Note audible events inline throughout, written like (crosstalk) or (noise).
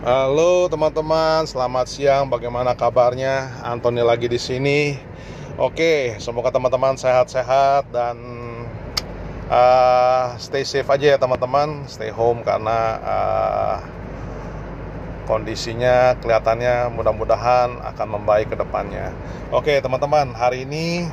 Halo teman-teman, selamat siang. Bagaimana kabarnya? Antoni lagi di sini. Oke, semoga teman-teman sehat-sehat dan uh, stay safe aja ya teman-teman. Stay home karena uh, kondisinya kelihatannya mudah-mudahan akan membaik ke depannya. Oke, teman-teman, hari ini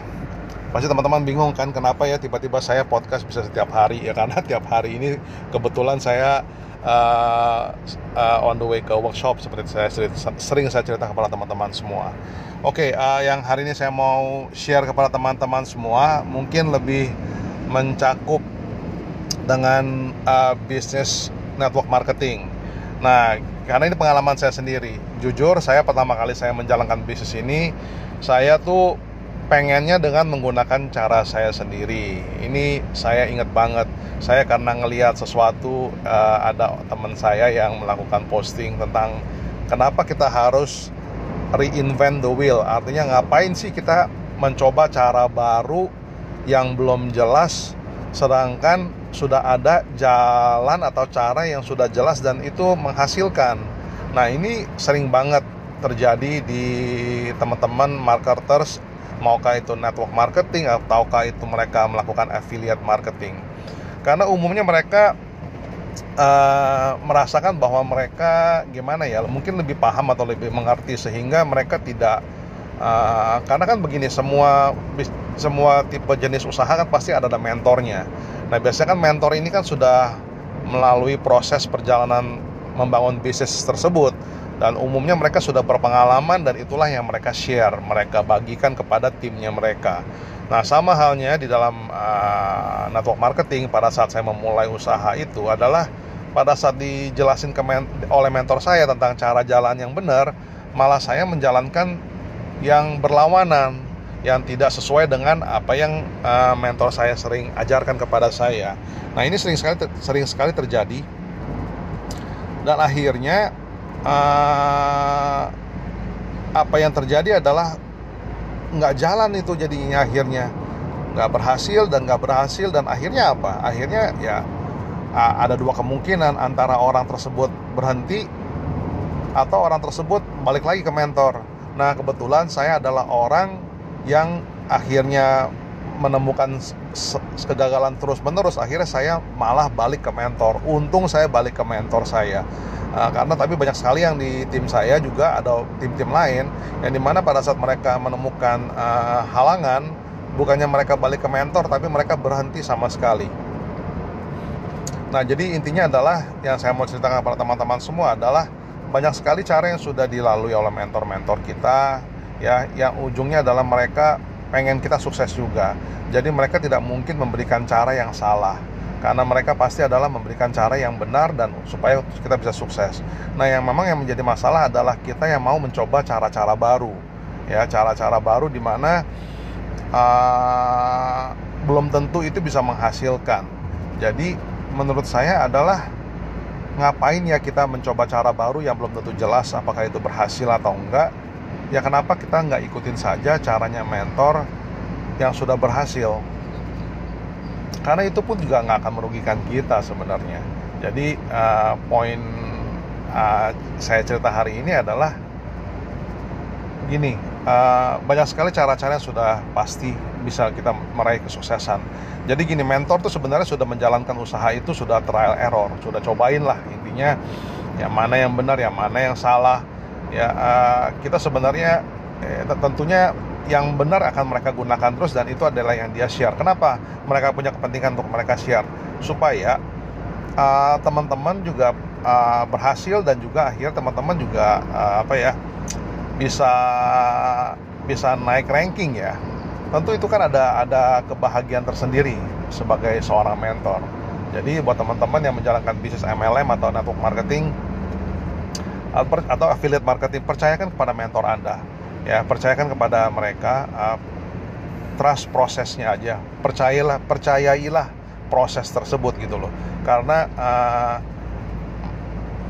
pasti teman-teman bingung kan kenapa ya tiba-tiba saya podcast bisa setiap hari ya karena (laughs) tiap hari ini kebetulan saya uh, uh, on the way ke workshop seperti saya sering saya cerita kepada teman-teman semua. Oke, okay, uh, yang hari ini saya mau share kepada teman-teman semua mungkin lebih mencakup dengan uh, bisnis network marketing. Nah, karena ini pengalaman saya sendiri. Jujur, saya pertama kali saya menjalankan bisnis ini, saya tuh pengennya dengan menggunakan cara saya sendiri. Ini saya ingat banget. Saya karena ngelihat sesuatu uh, ada teman saya yang melakukan posting tentang kenapa kita harus reinvent the wheel. Artinya ngapain sih kita mencoba cara baru yang belum jelas sedangkan sudah ada jalan atau cara yang sudah jelas dan itu menghasilkan. Nah, ini sering banget terjadi di teman-teman marketers maukah itu network marketing ataukah itu mereka melakukan affiliate marketing? Karena umumnya mereka uh, merasakan bahwa mereka gimana ya mungkin lebih paham atau lebih mengerti sehingga mereka tidak uh, karena kan begini semua semua tipe jenis usaha kan pasti ada mentornya. Nah biasanya kan mentor ini kan sudah melalui proses perjalanan membangun bisnis tersebut dan umumnya mereka sudah berpengalaman dan itulah yang mereka share, mereka bagikan kepada timnya mereka. Nah, sama halnya di dalam uh, network marketing pada saat saya memulai usaha itu adalah pada saat dijelasin ke men oleh mentor saya tentang cara jalan yang benar, malah saya menjalankan yang berlawanan, yang tidak sesuai dengan apa yang uh, mentor saya sering ajarkan kepada saya. Nah, ini sering sekali sering sekali terjadi. Dan akhirnya uh, apa yang terjadi adalah nggak jalan itu jadinya akhirnya. Nggak berhasil dan nggak berhasil dan akhirnya apa? Akhirnya ya ada dua kemungkinan antara orang tersebut berhenti atau orang tersebut balik lagi ke mentor. Nah kebetulan saya adalah orang yang akhirnya menemukan kegagalan terus menerus akhirnya saya malah balik ke mentor. Untung saya balik ke mentor saya. Uh, karena tapi banyak sekali yang di tim saya juga ada tim-tim lain yang di mana pada saat mereka menemukan uh, halangan bukannya mereka balik ke mentor tapi mereka berhenti sama sekali. Nah jadi intinya adalah yang saya mau ceritakan kepada teman-teman semua adalah banyak sekali cara yang sudah dilalui oleh mentor-mentor kita ya yang ujungnya adalah mereka pengen kita sukses juga. Jadi mereka tidak mungkin memberikan cara yang salah karena mereka pasti adalah memberikan cara yang benar dan supaya kita bisa sukses. Nah, yang memang yang menjadi masalah adalah kita yang mau mencoba cara-cara baru. Ya, cara-cara baru di mana uh, belum tentu itu bisa menghasilkan. Jadi, menurut saya adalah ngapain ya kita mencoba cara baru yang belum tentu jelas apakah itu berhasil atau enggak ya kenapa kita nggak ikutin saja caranya mentor yang sudah berhasil? Karena itu pun juga nggak akan merugikan kita sebenarnya. Jadi uh, poin uh, saya cerita hari ini adalah gini uh, banyak sekali cara-cara yang sudah pasti bisa kita meraih kesuksesan. Jadi gini mentor tuh sebenarnya sudah menjalankan usaha itu sudah trial error sudah cobain lah intinya yang mana yang benar yang mana yang salah ya uh, kita sebenarnya eh, tentunya yang benar akan mereka gunakan terus dan itu adalah yang dia share. Kenapa? Mereka punya kepentingan untuk mereka share supaya uh, teman-teman juga uh, berhasil dan juga akhirnya teman-teman juga uh, apa ya bisa bisa naik ranking ya. Tentu itu kan ada ada kebahagiaan tersendiri sebagai seorang mentor. Jadi buat teman-teman yang menjalankan bisnis MLM atau network marketing atau affiliate marketing percayakan kepada mentor Anda. Ya percayakan kepada mereka uh, trust prosesnya aja. Percayalah percayailah proses tersebut gitu loh. Karena uh,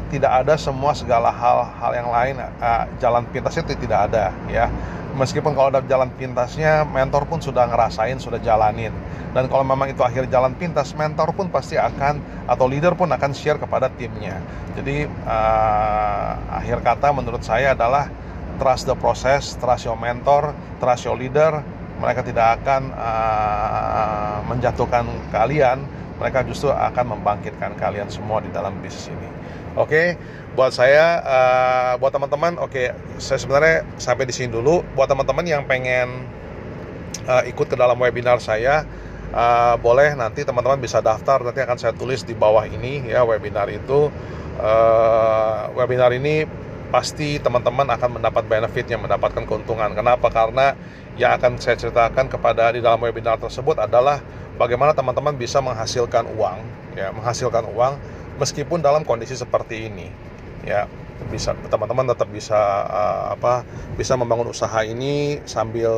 tidak ada semua segala hal-hal yang lain uh, jalan pintasnya itu tidak ada ya. Meskipun kalau ada jalan pintasnya mentor pun sudah ngerasain sudah jalanin. Dan kalau memang itu akhir jalan pintas mentor pun pasti akan atau leader pun akan share kepada timnya. Jadi uh, akhir kata menurut saya adalah trust the process trust your mentor trust your leader mereka tidak akan uh, menjatuhkan kalian mereka justru akan membangkitkan kalian semua di dalam bisnis ini Oke, okay? buat saya, uh, buat teman-teman, oke, okay, saya sebenarnya sampai di sini dulu. Buat teman-teman yang pengen uh, ikut ke dalam webinar saya, uh, boleh nanti teman-teman bisa daftar. Nanti akan saya tulis di bawah ini ya webinar itu. Uh, webinar ini pasti teman-teman akan mendapat benefitnya, mendapatkan keuntungan. Kenapa? Karena yang akan saya ceritakan kepada di dalam webinar tersebut adalah bagaimana teman-teman bisa menghasilkan uang, ya, menghasilkan uang meskipun dalam kondisi seperti ini ya bisa teman-teman tetap bisa uh, apa bisa membangun usaha ini sambil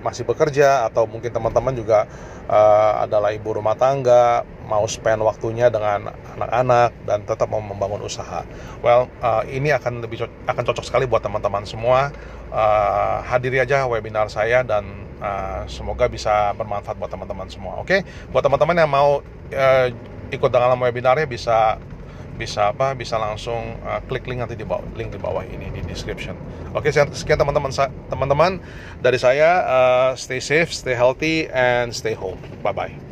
masih bekerja atau mungkin teman-teman juga uh, adalah ibu rumah tangga mau spend waktunya dengan anak-anak dan tetap mau membangun usaha. Well, uh, ini akan lebih akan cocok sekali buat teman-teman semua. Uh, hadiri aja webinar saya dan uh, semoga bisa bermanfaat buat teman-teman semua. Oke, okay? buat teman-teman yang mau uh, ikut dalam webinarnya bisa bisa apa bisa langsung uh, klik link nanti di bawah link di bawah ini di description. Oke, sekian teman-teman teman-teman dari saya uh, stay safe, stay healthy and stay home. Bye bye.